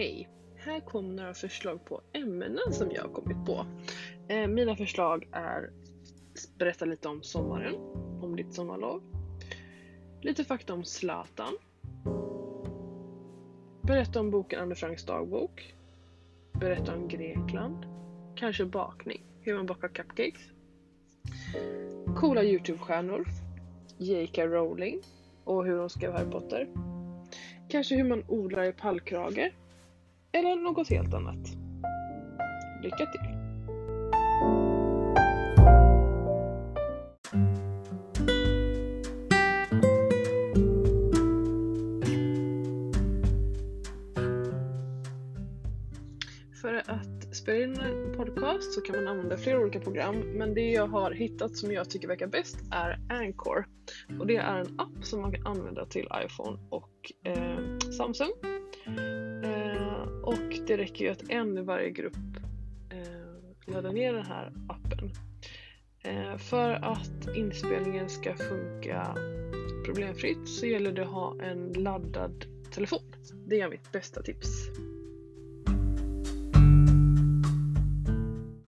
Hej! Här kommer några förslag på ämnen som jag har kommit på. Eh, mina förslag är berätta lite om sommaren, om ditt sommarlov. Lite fakta om Zlatan. Berätta om boken Anne Franks dagbok. Berätta om Grekland. Kanske bakning, hur man bakar cupcakes. Coola Youtube-stjärnor. J.K. Rowling och hur hon skrev Harry Potter. Kanske hur man odlar i pallkrage. Eller något helt annat. Lycka till! För att spela in en podcast så kan man använda flera olika program men det jag har hittat som jag tycker verkar bäst är Anchor. Och det är en app som man kan använda till iPhone och eh, Samsung. Det räcker ju att en i varje grupp eh, laddar ner den här appen. Eh, för att inspelningen ska funka problemfritt så gäller det att ha en laddad telefon. Det är mitt bästa tips.